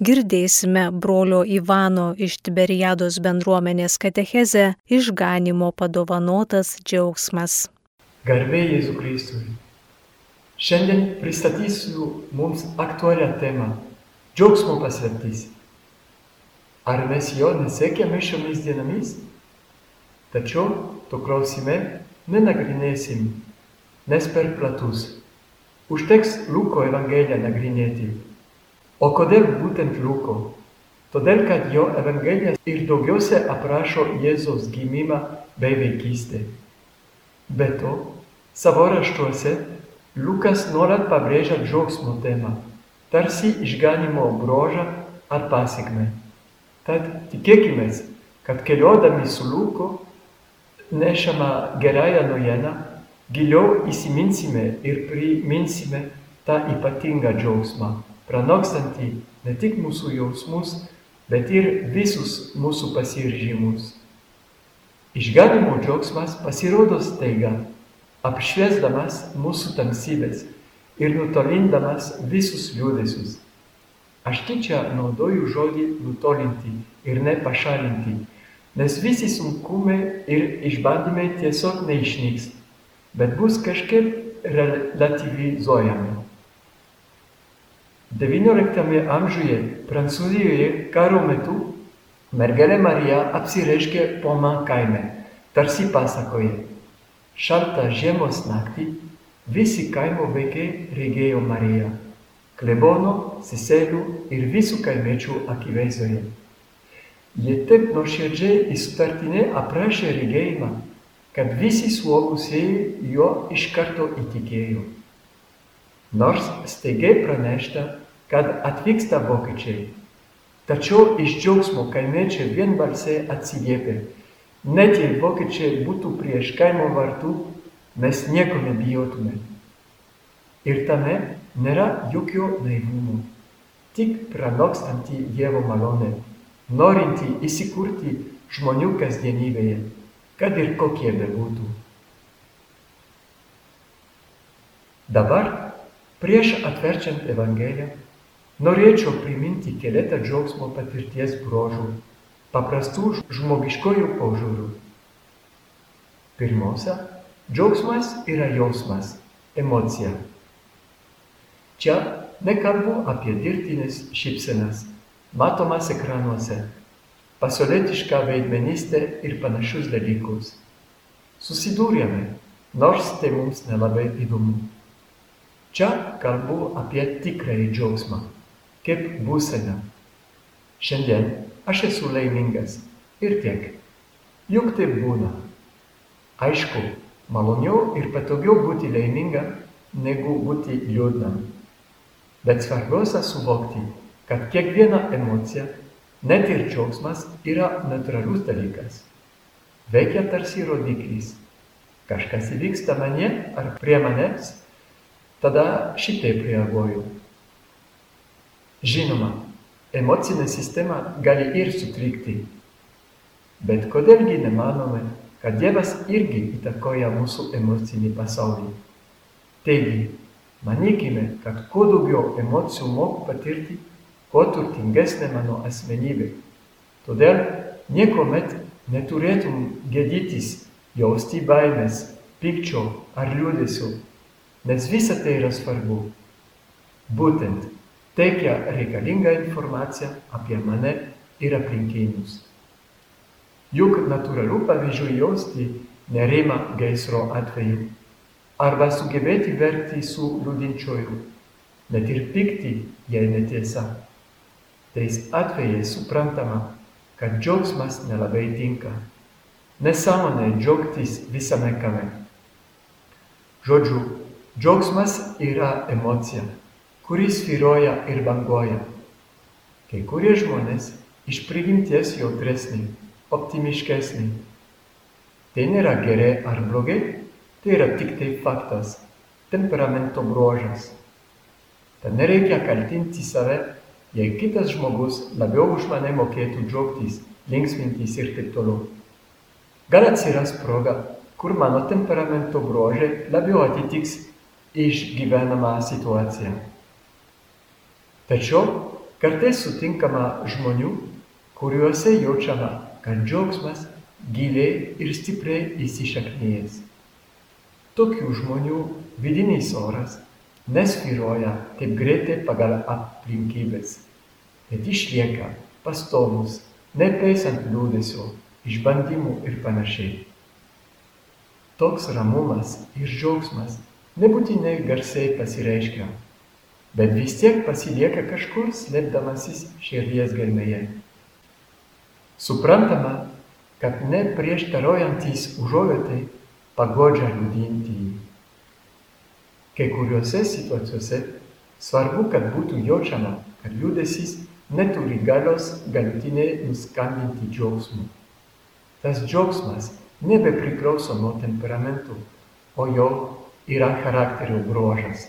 girdėsime brolio Ivano iš Tiberiados bendruomenės katechezę išganimo padovanotas džiaugsmas. Garbė Jėzų Kristui. Šiandien pristatysiu mums aktualią temą - džiaugsmo paslaptys. Ar mes jo nesiekėme šiomis dienomis? Tačiau to klausime nenagrinėsim, nes per platus. Užteks Luko Evangeliją nagrinėti. O kodėl būtent Luko? Todėl, kad jo Evangelija ir daugiausia aprašo Jėzaus gimimą bei vaikystę. Be to, savo raštuose Lukas nuolat pabrėžia džiaugsmo temą, tarsi išganimo brožą ar pasiekmę. Tad tikėkime, kad keliaudami su Luku nešama gerąją naujieną giliau įsiminsime ir priminsime tą ypatingą džiaugsmą, pranokstantį ne tik mūsų jausmus, bet ir visus mūsų pasiržimus. Išganimo džiaugsmas pasirodo staiga, apšviesdamas mūsų tamsybės ir nutolindamas visus liūdėsius. Aš tyčia naudoju žodį nutolinti ir nepašalinti, nes visi sunkumai ir išbandymai tiesiog neišnyks bet bus kažkaip relativizuojami. XIX amžiuje Prancūzijoje karo metu mergelė Marija apsireiškė poma kaime, tarsi pasakoje. Šaltą žiemos naktį visi kaimo vaikai regėjo Mariją, klebono, seselių ir visų kaimiečių akivaizdoje. Jie taip nuoširdžiai ir sutartinai aprašė regėjimą, kad visi suaugusieji juo iš karto įtikėjo. Nors staigiai pranešta, kad atvyksta vokiečiai. Tačiau iš džiaugsmo kaimiečiai vienbalsiai atsiliepė. Net jei vokiečiai būtų prieš kaimo vartų, mes nieko nebijotume. Ir tame nėra jokio naivumo, tik pranokstanti Dievo malonė, norinti įsikurti žmonių kasdienybėje kad ir kokie bebūtų. Dabar, prieš atverčiant Evangeliją, norėčiau priminti keletą džiaugsmo patirties bruožų, paprastų žmogiškojų požiūrių. Pirmiausia, džiaugsmas yra jausmas, emocija. Čia nekalbu apie dirbtinės šypsenas, matomas ekranuose pasaulietišką veidmenystę ir panašius dalykus. Susidūrėme, nors tai mums nelabai įdomu. Čia kalbu apie tikrąjį džiaugsmą, kaip būseną. Šiandien aš esu laimingas ir tiek. Juk taip būna. Aišku, maloniau ir patogiau būti laiminga, negu būti liūdnam. Bet svarbiausia suvokti, kad kiekviena emocija Net ir džiaugsmas yra natūralus dalykas. Veikia tarsi rodiklis. Kažkas įvyksta mane ar prie manęs, tada šitaip reaguoju. Žinoma, emocinė sistema gali ir sutrikti. Bet kodėlgi nemanome, kad Dievas irgi įtakoja mūsų emocinį pasaulį. Taigi, manykime, kad kuo daugiau emocijų moku patirti, kuo turtingesnė mano asmenybė. Todėl niekuomet neturėtum gėdytis, jausti baimės, pykčio ar liūdėsio, nes visa tai yra svarbu. Būtent teikia reikalingą informaciją apie mane ir aplinkinius. Juk natūralu pavyzdžiui jausti nerimą gaisro atveju arba sugebėti verkti su liūdinčioju, net ir pykti, jei netiesa. Tais atvejais suprantama, kad džiaugsmas nelabai tinka. Nesąmonė džiaugtis visame kame. Žodžiu, džiaugsmas yra emocija, kuris vyroja ir banguoja. Kai kurie žmonės iš prigimties jautresni, optimiškesni. Tai nėra gerai ar blogai, tai yra tik tai faktas, temperamento bruožas. Tad nereikia kaltinti save jei kitas žmogus labiau už mane mokėtų džiaugtis, linksmintis ir taip toliau. Gal atsiras proga, kur mano temperamento bruožai labiau atitiks išgyvenamą situaciją. Tačiau kartais sutinkama žmonių, kuriuose jaučiama, kad džiaugsmas giliai ir stipriai įsišaknyjęs. Tokių žmonių vidinis oras nesviruoja taip greitai pagal aplinkybės, bet išlieka pastovus, nepaisant liūdėsio, išbandymų ir panašiai. Toks ramumas ir džiaugsmas nebūtinai garsiai pasireiškia, bet vis tiek pasilieka kažkur slėpdamasis širdies gelmėje. Suprantama, kad neprieštaraujantis užuovėtai pagodžia liūdintįjį. Kai kuriuose situacijose svarbu, kad būtų jaučiama, kad liūdėsis neturi galios galutinai nuskambinti džiaugsmu. Tas džiaugsmas nebepriklauso nuo temperamentų, o jo yra charakterio bruožas.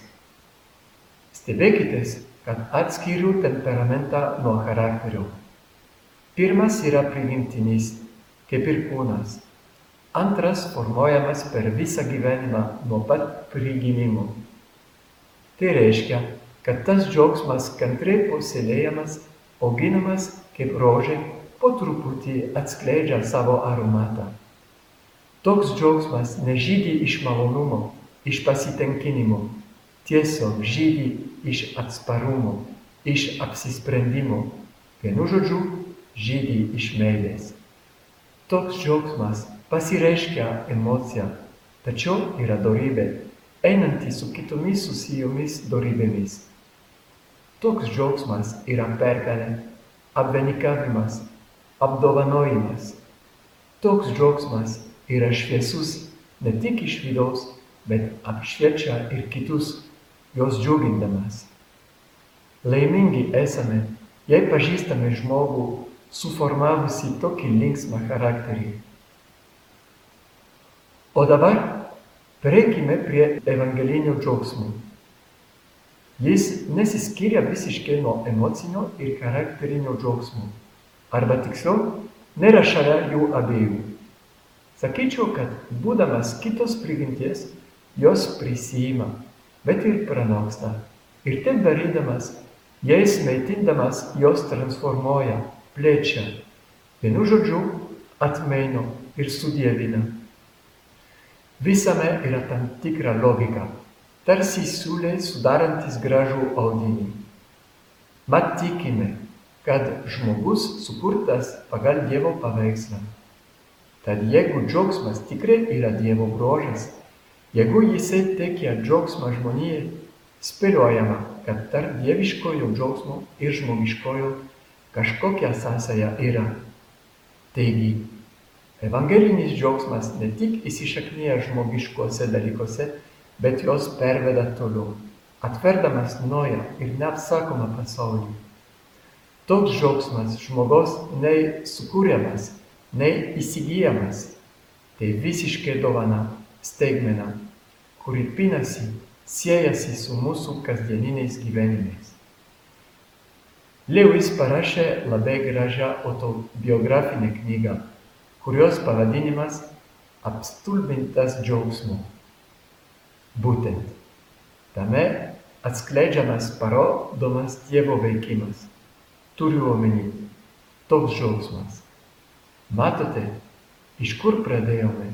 Stebėkitės, kad atskiriu temperamentą nuo charakterio. Pirmas yra prigimtinis kaip ir kūnas. Antras formuojamas per visą gyvenimą nuo pat prigimimo. Tai reiškia, kad tas džiaugsmas kantriai puoselėjamas, auginamas kaip rožė, po truputį atskleidžia savo aromatą. Toks džiaugsmas nežydi iš malonumo, iš pasitenkinimo, tiesiog žydi iš atsparumo, iš apsisprendimo, vienu žodžiu, žydi iš meilės. Toks džiaugsmas pasireiškia emocija, tačiau yra dorybė, einanti su kitomis susijomis dorybėmis. Toks džiaugsmas yra pergalė, apvenikavimas, apdovanojimas. Toks džiaugsmas yra šviesus ne tik iš vidaus, bet apšviečia ir kitus, juos džiugindamas. Laimingi esame, jei pažįstame žmogų suformavusi tokį linksmą charakterį. O dabar prieikime prie evangelinio džiaugsmo. Jis nesiskiria visiškai nuo emocinio ir charakterinio džiaugsmo. Arba tiksliau, nėra šalia jų abiejų. Sakyčiau, kad būdamas kitos prigimties, jos prisijima, bet ir pranoksta. Ir taip darydamas, jais maitindamas, jos transformuoja plečia. Vienu žodžiu, atmaino ir sudievina. Visame yra tam tikra logika, tarsi siūlė sudarantis gražų audinį. Mat tikime, kad žmogus sukurtas pagal Dievo paveikslą. Tad jeigu džiaugsmas tikrai yra Dievo brožas, jeigu jisai teikia džiaugsmą žmonijai, spėliojama, kad tarp dieviškojo džiaugsmo ir žmogiškojo kažkokia sąsaja yra. Taigi, evangelinis džiaugsmas ne tik įsišaknyja žmogiškuose dalykuose, bet jos perveda toliau, atverdamas naują ir neapsakomą pasaulį. Toks džiaugsmas žmogaus nei sukūriamas, nei įsigijamas, tai visiškai dovana, staigmena, kuri pinasi, siejasi su mūsų kasdieniniais gyvenimais. Lewis parašė labai gražią autobiografinę knygą, kurios pavadinimas Apstulbintas džiaugsmu. Būtent tame atskleidžiamas parodomas Dievo veikimas. Turiu omeny toks džiaugsmas. Matote, iš kur pradėjome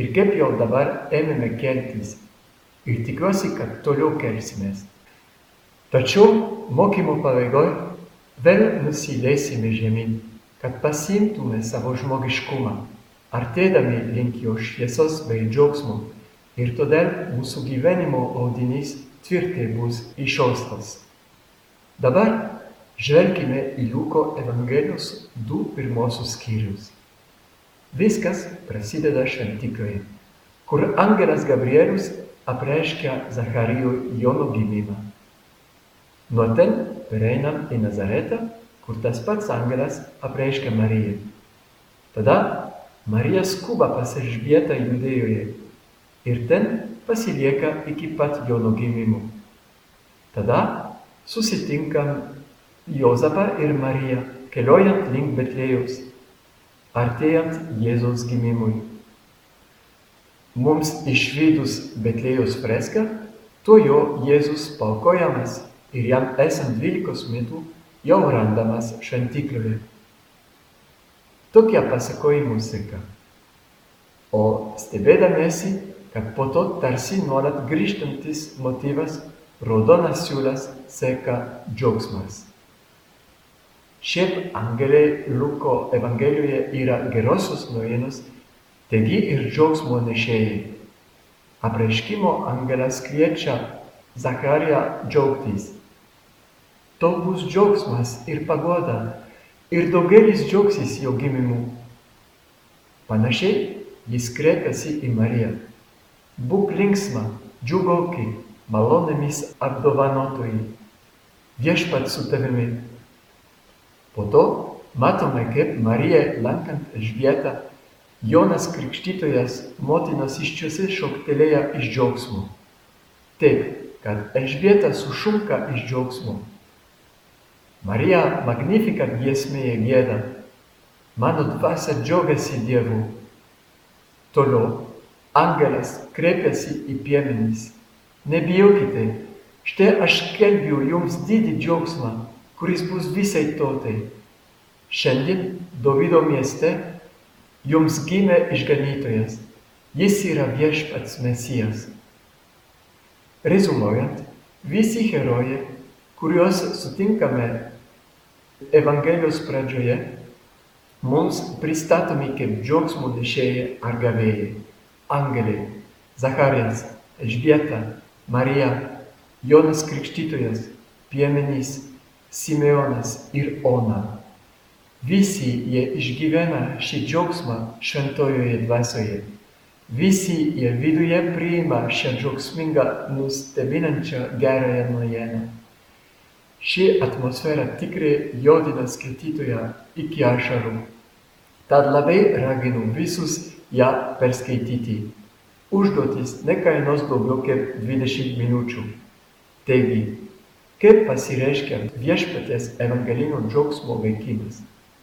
ir kaip jau dabar ėmėme keltis ir tikiuosi, kad toliau kelsimės. Tačiau mokymo pabaigoje vėl nusileisime žemyn, kad pasiimtume savo žmogiškumą, artėdami link jo šviesos bei džiaugsmo ir todėl mūsų gyvenimo audinys tvirtai bus išaustas. Dabar žvelgime į Liuko Evangelijos du pirmosius skyrius. Viskas prasideda šventykloje, kur angelas Gabrielius apreiškia Zacharijui Jono gimimą. Nuo ten pereinam į Nazaretą, kur tas pats angelas apreiškia Mariją. Tada Marija skuba pas Elžbietą Judėjoje ir ten pasilieka iki pat Jono gimimo. Tada susitinkam Jozapą ir Mariją keliaujant link Betlėjaus, artėjant Jėzaus gimimui. Mums išvydus Betlėjaus freską, tuo jo Jėzus paukojamas ir jam esant dvylikos metų jau randamas šventikliuje. Tokie pasakojimų seka. O stebėdamėsi, kad po to tarsi nuolat grįžtantis motyvas raudonas siūlas seka džiaugsmas. Šiaip angeliai Luko Evangelijoje yra gerosios naujienos, taigi ir džiaugsmo nešėjai. Apreiškimo angelas kviečia Zachariją džiaugtis. To bus džiaugsmas ir pagoda, ir daugelis džiaugsis jo gimimu. Panašiai jis kreipiasi į Mariją. Būk linksma, džiugauki, malonėmis apdovanotoji. Viešpat su tavimi. Po to matome, kaip Marija lankant Elžbietą, Jonas Krikštytojas motinos iščiose šoktelėja iš džiaugsmo. Taip, kad Elžbieta sušunka iš džiaugsmo. Marija Magnificat giesmėje gėda. Mano dvasia džiaugiasi Dievu. Toliau angelas kreipiasi į piemenys. Nebijokite, štai aš kelbiu jums didį džiaugsmą, kuris bus visai tautai. Šiandien Davido mieste jums gimė išganytojas. Jis yra viešpats Mesijas. Rezumuojant, visi herojai, kuriuos sutinkame Evangelijos pradžioje, mums pristatomi kaip džiaugsmo nešėjai ar gavėjai. Angelai, Zacharijas, Elžbieta, Marija, Jonas Krikštytojas, piemenys, Simeonas ir Ona. Visi jie išgyvena šį džiaugsmą šventojoje dvasioje. Visi jie viduje priima šią džiaugsmingą, nustebinančią gerąją naujieną. Ši atmosfera tikrai jodina skaitytoją iki ašarų. Tad labai raginu visus ją perskaityti. Užduotis nekainuos daugiau kaip 20 minučių. Taigi, kaip pasireiškia viešpatės evangelinio džiaugsmo veikimas?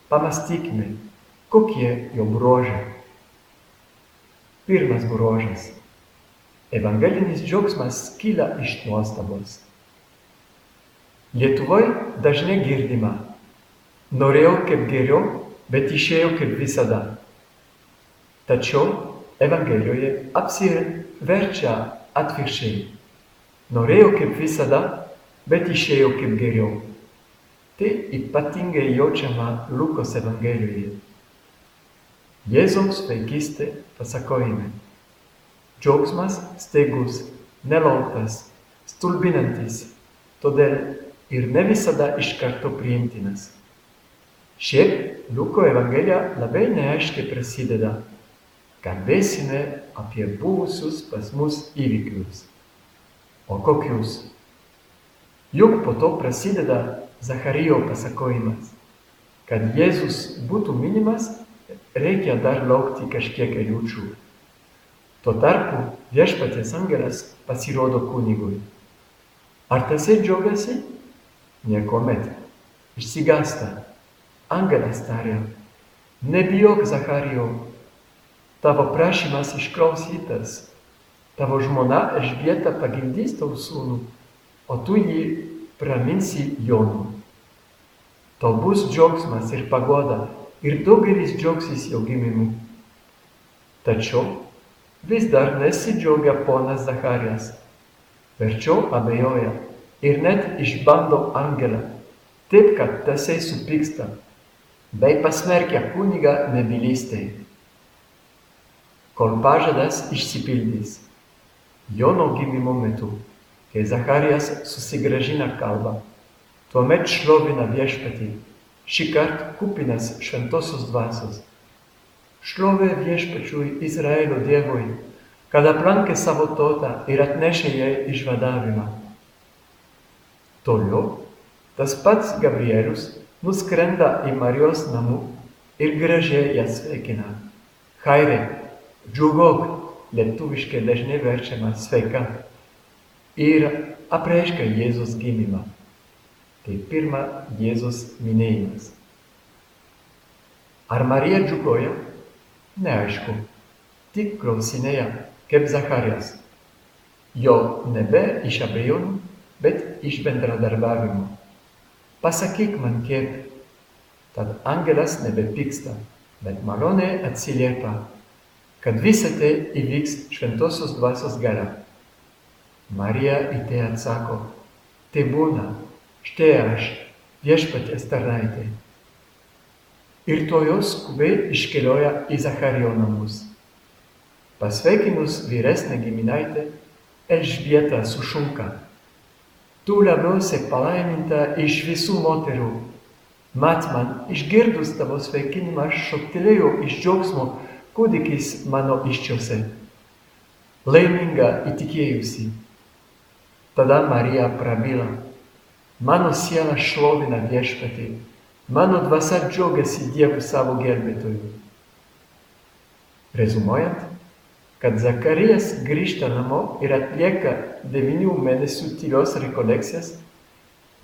Pamastykime, kokie jo bruožai. Pirmas bruožas. Evangelinis džiaugsmas kyla iš nuostabos. Lietuvoje dažnai girdima. Norėjau kaip geriau, bet išėjau kaip visada. Tačiau Evangelijoje apsiverčia atvirkščiai. Norėjau kaip visada, bet išėjau kaip geriau. Tai ypatingai jaučiama Lukos Evangelijoje. Jėzaus vaikystė pasakojime. Džiaugsmas staigus, nelauktas, stulbinantis, todėl ir ne visada iš karto priimtinas. Šiaip Luko Evangelija labai neaiškiai prasideda. Kalbėsime apie buvusius pas mus įvykius. O kokius? Juk po to prasideda Zacharijo pasakojimas. Kad Jėzus būtų minimas, reikia dar laukti kažkiek eilučių. Tuo tarpu viešpatės angelas pasirodo kunigui. Ar tasai džiaugiasi? Niekuomet. Išsigasta. Angelas tarė, nebijok Zacharijau, tavo prašymas išklausytas, tavo žmona Elžbieta pagimdys tau sūnų, o tu jį praminsi Jonu. Tau bus džiaugsmas ir pagoda ir daugelis džiaugsis jo gimimu. Tačiau vis dar nesidžiaugia ponas Zacharijas, verčiau abejoja ir net išbando angelą, taip kad tasai supyksta bei pasmerkia kunigą nebylystei. Kol pažadas išsipildys, Jono gimimo metu, kai Zacharijas susigražina kalbą, tuomet šlovina viešpatį, šį kartą kupinas šventosios dvasios. Šlovė viešpačiui Izraelio Dievui, kad aplankė savo tautą ir atnešė jai išvadavimą. Toliau tas pats Gabrielius nuskrenda į Marijos namų ir gražiai ją sveikina. Haire, džiugok, lietuviškai dažnai verčiama sveika. Ir apreiškia Jėzus gimimą. Tai pirma Jėzus minėjimas. Ar Marija džiugoja? Neaišku. Tik klausinėja, kaip Zacharijas. Jo nebe iš abejonių, bet iš bendradarbiavimo. pasakyk man kaip. Tad angelas nebepyksta, bet maloniai atsiliepia, kad visa tai įvyks šventosios dvasios gale. Marija į tai atsako, tai būna, štai aš, viešpaties tarnaitė. Ir to jos skubiai iškelioja į Zacharijo namus. Pasveikinus vyresnę giminaitę, Elžbieta sušunka. Tu labiausiai palaiminta iš visų moterų Mat man, išgirdus tavo sveikinimą, aš šoktelėjau iš džiaugsmo, kūdikis mano iščiose. Laiminga įtikėjusi. Tada Marija prabila. Mano siela šlovina viešpatį, mano dvasia džiaugiasi Dievu savo gelbėtoju. Rezumuojant, kad Zakarijas grįžta namo ir atlieka devynių mėnesių tylios rekolekcijas,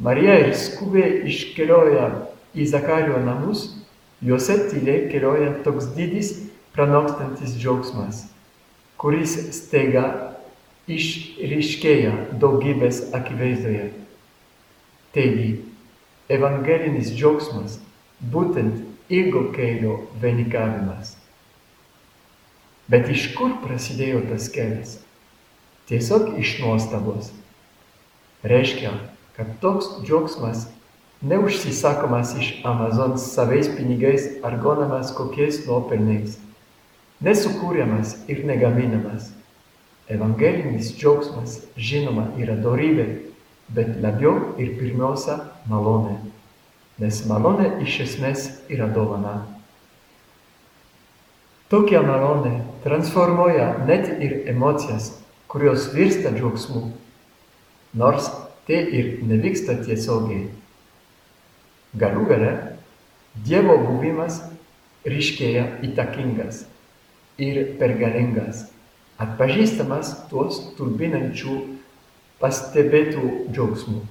Marija ir skubiai iškelioja į Zakario namus, juose tyliai kelioja toks didis pranokstantis džiaugsmas, kuris staiga išryškėja daugybės akivaizdoje. Taigi, evangelinis džiaugsmas būtent ilgo kelio vainikavimas. Bet iš kur prasidėjo tas kelias? Tiesiog iš nuostabos. Reiškia, kad toks džiaugsmas neužsisakomas iš Amazon savais pinigais ar gaunamas kokiais nuopelnais, nesukūriamas ir negaminamas. Evangelinis džiaugsmas, žinoma, yra dorybė, bet labiau ir pirmiausia malonė, nes malonė iš esmės yra dovana. Tokia malonė transformuoja net ir emocijas, kurios virsta džiaugsmu, nors tai ir nevyksta tiesiogiai. Galų gale Dievo buvimas ryškėja įtakingas ir pergalingas, atpažįstamas tuos turbinančių pastebėtų džiaugsmų.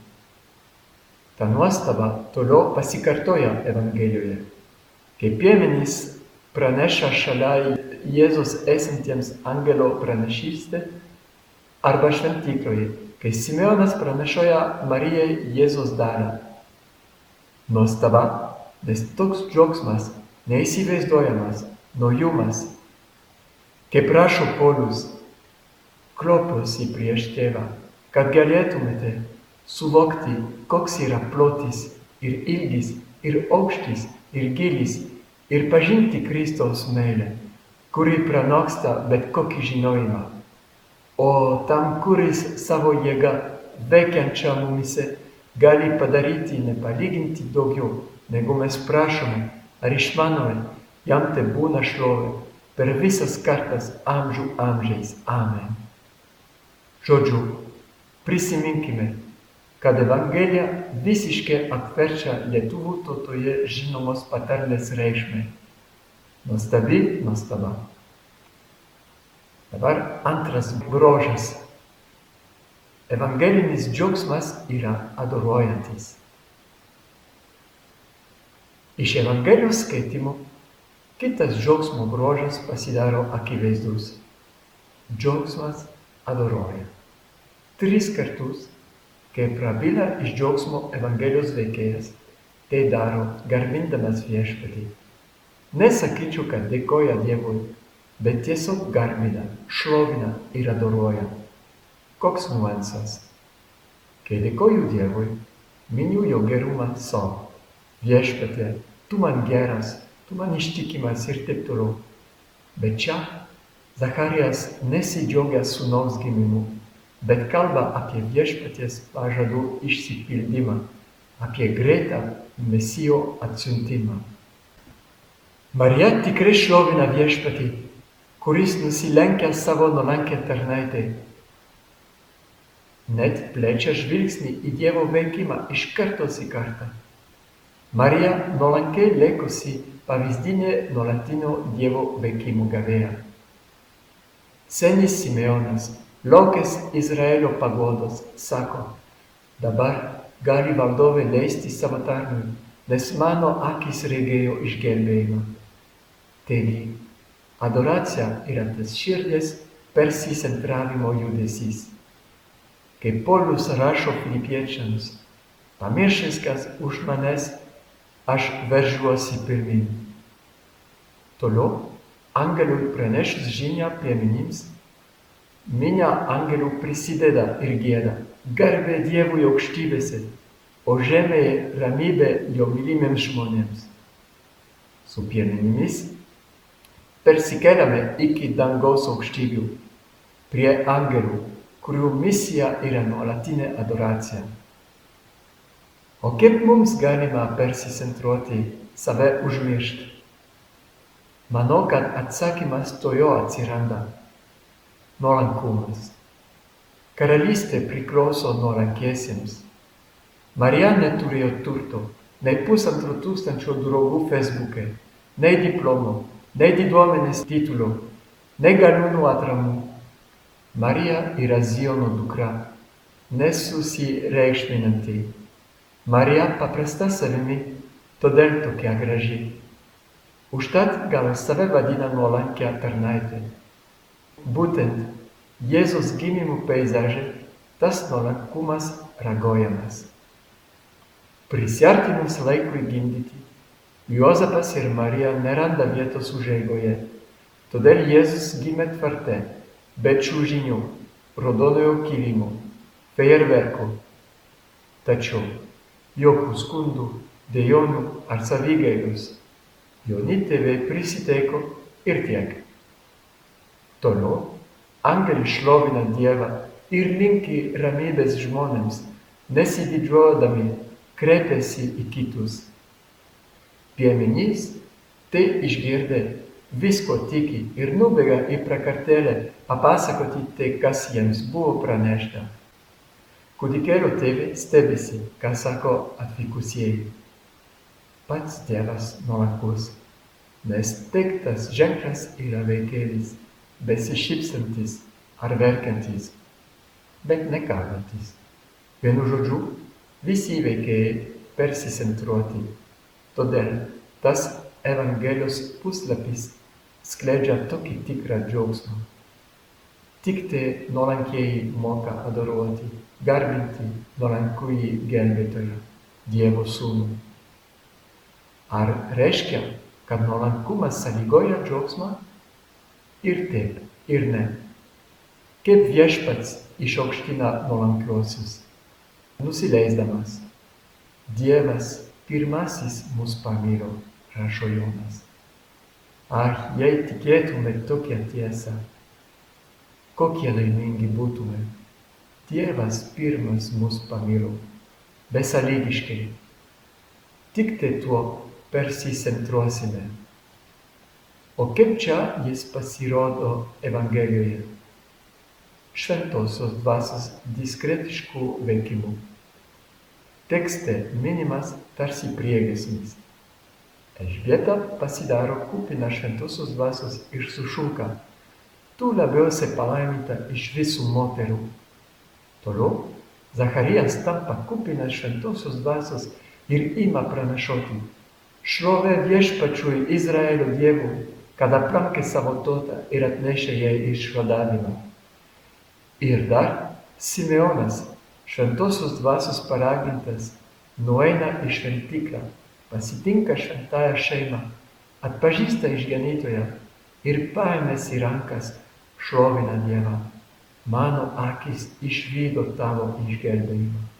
Ta nuostaba toliau pasikartoja Evangelijoje, kai piemenys praneša šalia Jėzus esantiems angelo pranašystę arba šventykloje, kai Simeonas pranešoja Marijai Jėzus dalę Nuostaba, nes toks džiaugsmas neįsivaizduojamas, naujumas. Kaip rašo Polius, kloposi prieš tėvą, kad galėtumėte suvokti, koks yra plotis ir ilgis ir aukštis ir gilis ir pažinti Kristaus meilę, kuri pranoksta bet kokį žinojimą. O tam, kuris savo jėga veikiančia mumise gali padaryti nepalyginti daugiau, negu mes prašome ar išmanome, jam te būna šlovė per visas kartas amžių amžiais. Amen. Žodžiu, prisiminkime, kad Evangelija visiškai atverčia lietuvų tautoje žinomos patarlės reikšmę. Nuostabi nuostaba. Dabar antras grožis Evangelinis džiaugsmas yra adoruojantis. Iš Evangelijos skaitimų kitas džiaugsmo grožis pasidaro akivaizdus. Džiaugsmas adoruoja. Tris kartus, kai prabyla iš džiaugsmo Evangelijos veikėjas, tai daro garbindamas viešpatį. Nesakyčiau, kad dėkoja Dievui, bet tiesiog garbina, šlovina ir adoruoja. Koks nuansas? Kai dėkoju Dievui, miniu jo gerumą savo. Viešpatė, tu man geras, man ištikimas ir taip toliau. Bet čia Zacharijas nesidžiaugia sūnaus gimimu, bet kalba apie viešpaties pažadų išsipildymą, apie greitą mesijo atsiuntimą. Marija tikrai šlovina viešpatį, kuris nusilenkia savo nuolankę tarnaitę net plečia žvilgsnį į Dievo veikimą iš kartos į kartą. Marija nuolankiai laikosi pavyzdinė nuolatinio Dievo veikimo gavėja. Senis Simeonas, laukęs Izraelio pagodos, sako, dabar gali valdovė leisti savo tarnui, nes mano akis regėjo išgelbėjimą. Taigi, adoracija yra tas širdies persicentravimo judesys. Kaip Paulius rašo filipiečiams, Pamiršęs, kas už manęs, aš veržuosi pirmin. Toliau, angelui pranešus žinią piemenims, minia angelų prisideda ir gėda. Garbė Dievui aukštybėse, o žemėje ramybė jo mylimiems žmonėms. Su piemenimis persikeliame iki dangaus aukštybių, prie angelų, kurių misija yra nuolatinė adoracija. O kaip mums galima persicentruoti, save užmiršti? Manau, kad atsakymas to jo atsiranda. Nuolankumas. Karalystė priklauso nuolankiesiems. Marija neturėjo turto, nei pusantro tūkstančio draugų Facebook'e, nei diplomo, nei diduomenės titulo, nei galiūnų atramų. Marija yra Ziono dukra, nesusireikšminanti. Marija paprasta savimi, todėl tokia graži. Užtat gal save vadina nuolankia tarnaitė. Būtent Jėzus gimimų peizaže tas nuolankumas ragojamas. Prisiartinus laikui gimdyti, Juozapas ir Marija neranda vietos užeigoje. Todėl Jėzus gimė tvarte, be čiūžinių, raudonojo kilimo, fejerverkų. Tačiau jokių skundų, dejonių ar savigailos. Jauni tėvai prisiteiko ir tiek. Toliau angelai šlovina Dievą ir linki ramybės žmonėms, nesididžiuodami kreipiasi į kitus. Piemenys tai išgirdę visko tiki ir nubėga į prakartėlę papasakoti tai, kas jiems buvo pranešta. Kūdikėlio tėvai stebisi, ką sako atvykusieji. Pats Dievas nuolankus, nes teiktas ženklas yra vaikėlis, besišypsantis ar verkiantis, bet nekalbantis. Vienu žodžiu, visi veikėjai persicentruoti. Todėl tas Evangelijos puslapis skleidžia tokį tikrą džiaugsmą. Tik tai nuolankieji moka adoruoti, garbinti nuolankųjį gelbėtoją, Dievo sūnų. Ar reiškia, kad nuolankumas sąlygoja džiaugsmą? Ir taip, ir ne. Kaip viešpats išaukština nuolankiuosius, nusileisdamas. Dievas pirmasis mus pamilo, rašo Jonas. Ah, jei tikėtume tokią tiesą, kokie laimingi būtume. Dievas pirmas mus pamilo, besąlygiškai. Tik tai tuo persicentruosime. O kaip čia jis pasirodo Evangelijoje? Šventosios dvasios diskretiškų veikimų. Tekste minimas tarsi priegesmis. Elžbieta pasidaro kupina šventosios dvasios ir sušuka. Tu labiausiai palaiminta iš visų moterų. Toliau Zacharijas tampa kupinas šventosios dvasios ir ima pranašoti. Šlovė viešpačiui Izraelio Dievui, kad aplankė savo tautą ir atnešė jai išvadavimą. Ir dar Simeonas, šventosios dvasios paragintas, nueina į šventiklą, pasitinka šventąją šeimą, atpažįsta išganytoją ir paėmęs į rankas šlovina Dievą. Mano akis išvydo tavo išgelbėjimą.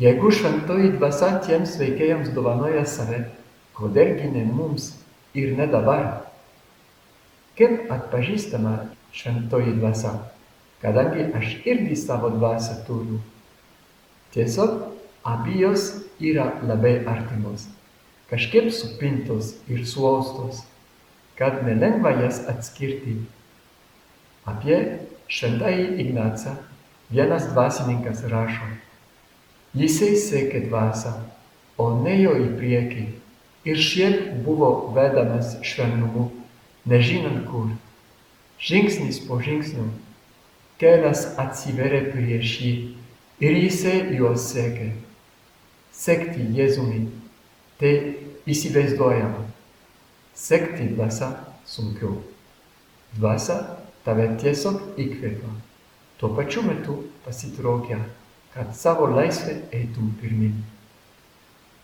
Jeigu šventoji dvasia tiems veikėjams dovanoja save, kodėlgi ne mums ir ne dabar? Kaip atpažįstama šventoji dvasia, kadangi aš irgi savo dvasią turiu. Tiesiog abi jos yra labai artimos, kažkaip supintos ir suostos, kad nelengva jas atskirti. Apie šventąjį Ignacą vienas dvasininkas rašo. Jisai sekė dvasą, o nejo į priekį ir šiaip buvo vedamas švelnumu, nežinant kur. Žingsnis po žingsnio kelias atsiverė prieš jį ir jisai juos sekė. Sekti Jėzumi tai įsivaizduojama. Sekti dvasą sunkiau. Dvasa tave tiesiog įkvėpia, tuo pačiu metu pasitraukia kad savo laisvę eitum pirmin.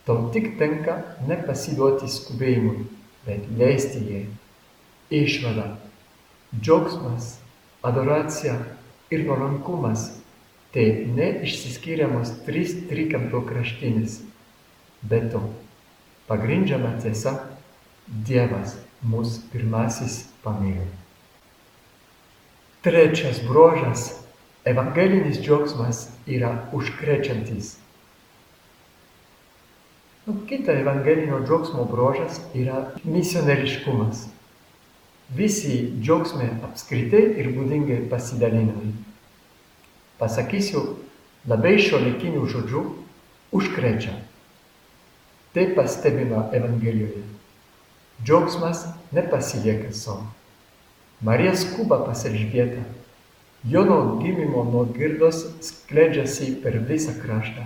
Tau tik tenka nepasiduoti skubėjimui, bet leisti jai. Išvada, džiaugsmas, adoracija ir nuolankumas tai neišsiskiriamos trys trikampio kraštinės. Be to, pagrindžiama tiesa, Dievas mus pirmasis pamilo. Trečias bruožas - evangelinis džiaugsmas yra užkrečiantis. Nu, kita evangelinio džiaugsmo bruožas yra misionieriškumas. Visi džiaugsmai apskritai ir būdingai pasidalinami. Pasakysiu labai šiuolaikinių žodžių - užkrečia. Tai pastebima Evangelijoje. Džiaugsmas nepasilieka sau. Marija skuba pas Elžbietą. Jono gimimo nuogirdos skleidžiasi per visą kraštą.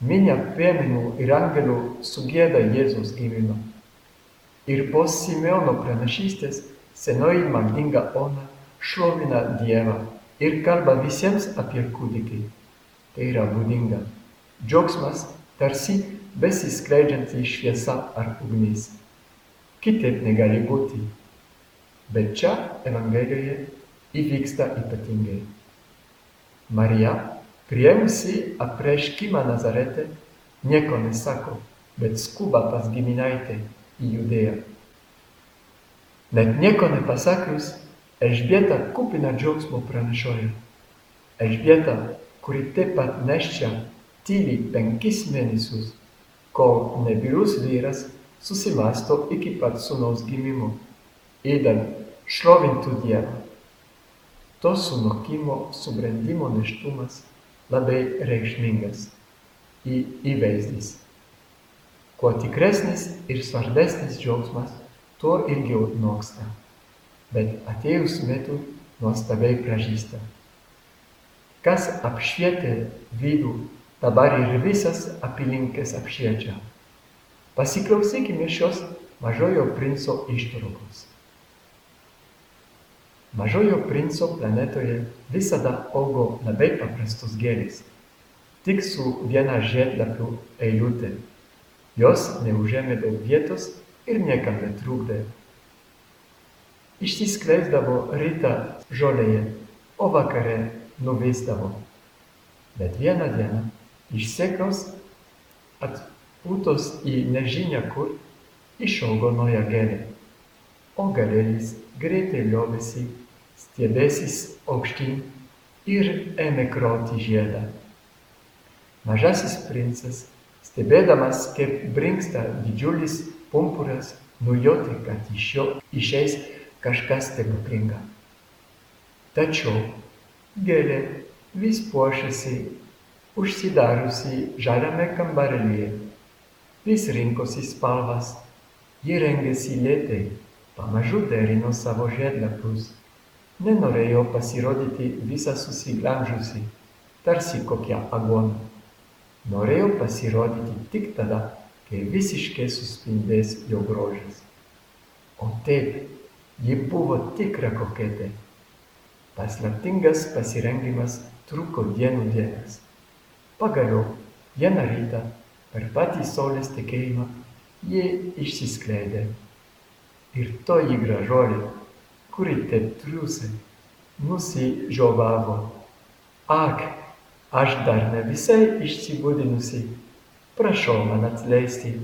Minia piemenų ir angelų sugėda Jėzaus gimimą. Ir po Simeono pranašystės senoji maldinga ona šlovina Dievą ir kalba visiems apie kūdikį. Tai yra būdinga. Džiaugsmas tarsi besiskleidžianti šviesa ar ugnis. Kitaip negali būti. Bet čia Evangelijoje įvyksta ypatingai. Marija, prieimusi apreiškimą Nazarete, nieko nesako, bet skuba pas giminaitę į Judėją. Net nieko nepasakius, Elžbieta kupina džiaugsmo pranašoja. Elžbieta, kuri taip pat neščia tyliai penkis mėnesius, kol nebyrus vyras susimasto iki pat sūnaus gimimo, įdant šlovintų Dievą. To sunokimo subrendimo neštumas labai reikšmingas į įvaizdis. Kuo tikresnis ir svarbesnis džiaugsmas, tuo ilgiau noksta, bet atėjus metui nuostabiai pražįsta. Kas apšvietė vidų, dabar ir visas apylinkės apšviečia. Pasiklausykime šios mažojo princo ištraukos. Mažojo princo planetoje visada augo labai paprastos gėlės, tik su viena žiedlapių eilutė. Jos neužėmė daug vietos ir niekam netrukdė. Išsiskleisdavo rytą žolėje, o vakare nuvisdavo. Bet vieną dieną iš sėklos atpūtos į nežinia kur išaugo nauja gėlė, o galėlis greitai liovėsi stiebėsis aukštyn ir ėmė krauti žiedą. Mažasis princas, stebėdamas, kaip brinksta didžiulis pumpuras, nujautė, kad iš jo išeis kažkas stebuklinga. Tačiau gėlė vis puošiasi užsidariusi žaliame kambarėlyje, vis rinkosi spalvas, ji rengėsi lėtai, pamažu derino savo žiedlapius nenorėjo pasirodyti visa susiglamžiusi, tarsi kokia agona. Norėjo pasirodyti tik tada, kai visiškai suspindės jo grožis. O taip, ji buvo tikra koketė. Paslaptingas pasirengimas truko dienų dienas. Pagaliau, vieną rytą, per patį saulės tekėjimą, ji išsiskleidė. Ir toji gražuolė kuri taip triūsė, nusižiovavo. Ak, aš dar ne visai išsibudinusi, prašau man atleisti.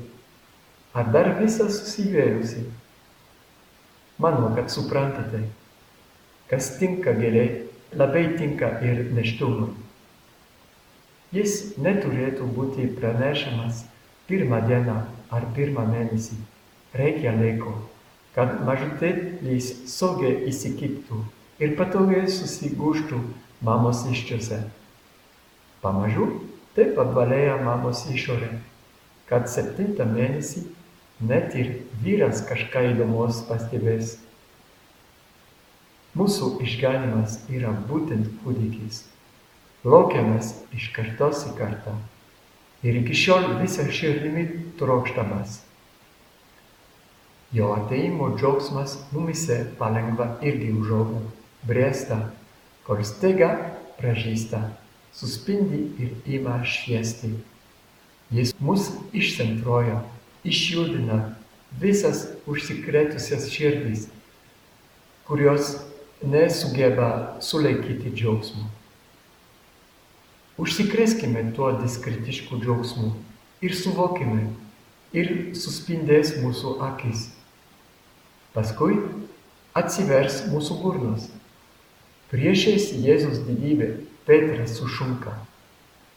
Ar dar visą susivėrusi? Manau, kad suprantate, kas tinka gėliai, labai tinka ir neštumui. Jis neturėtų būti pranešamas pirmą dieną ar pirmą mėnesį. Reikia laiko kad mažutėlis saugiai įsikibtų ir patogiai susigūžtų mamos iščiose. Pamažu taip apvalėja mamos išorė, kad septintą mėnesį net ir vyras kažką įdomus pastebės. Mūsų išganimas yra būtent kūdikis, laukiamas iš kartos į kartą ir iki šiol visą širdimi trokštamas. Jo ateimo džiaugsmas mumise palengva irgi užauga, bręsta, kol staiga pražįsta, suspindi ir ima šviesti. Jis mus išcentruoja, išjudina visas užsikrėtusias širdys, kurios nesugeba sulaikyti džiaugsmo. Užsikrėskime tuo diskretišku džiaugsmu ir suvokime, ir suspindės mūsų akis. Paskui atsivers mūsų burnos. Priešais Jėzus didybė Petras sušunka.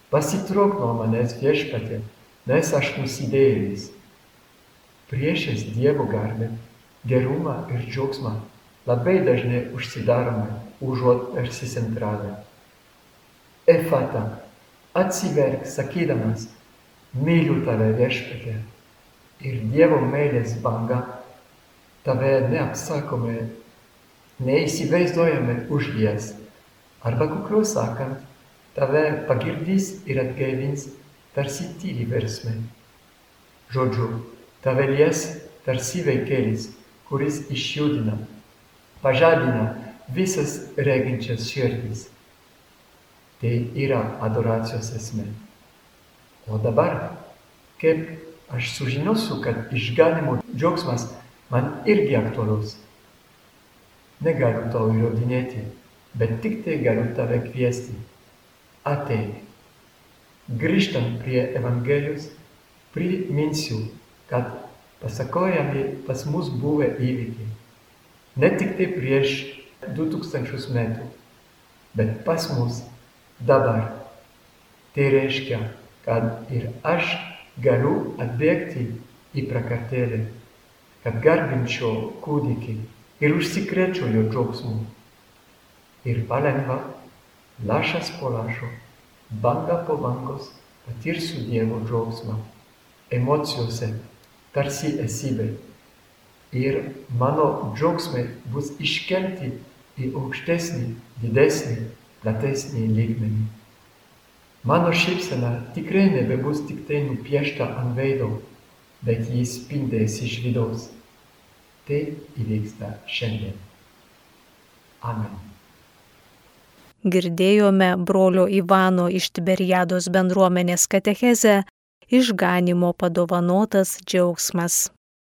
Pasitrauk nuo manęs viešpatė, nes aš nusidėjėlis. Priešais Dievo garbę, gerumą ir džiaugsmą labai dažnai užsidarome, užuot persicentravę. Efata, atsiverk sakydamas, myliu tave viešpatė. Ir Dievo meilės banga tave neapsakomai, neįsivaizduojame užlies. Arba kukliau sakant, tave pagirdys ir atgaivins tarsi tyli versmė. Žodžiu, tave lies tarsi veikelis, kuris išjudina, pažadina visas reginčias širdis. Tai yra adoracijos esmė. O dabar, kaip aš sužinosiu, kad išganimo džiaugsmas man irgi aktualus. Negaliu tau įrodinėti, bet tik tai galiu tave kviesti. Ateik. Grįžtant prie Evangelijos, priminsiu, kad pasakojami pas mus buvę įvykiai. Ne tik tai prieš 2000 metų, bet pas mus dabar. Tai reiškia, kad ir aš galiu atbėgti į prakartėlę kad garbinčiau kūdikį ir užsikrėčiau jo džiaugsmu. Ir palengva, lašas po lašo, banga po bangos patirsiu Dievo džiaugsmą, emocijose, tarsi esybė. Ir mano džiaugsmai bus iškelti į aukštesnį, didesnį, platesnį lygmenį. Mano šypsena tikrai nebebus tik tai nupiešta ant veido, bet jis spindės iš vidaus. Tai įvyksta šiandien. Amen. Girdėjome brolio Ivano iš Tiberiados bendruomenės katechezę išganimo padovanotas džiaugsmas.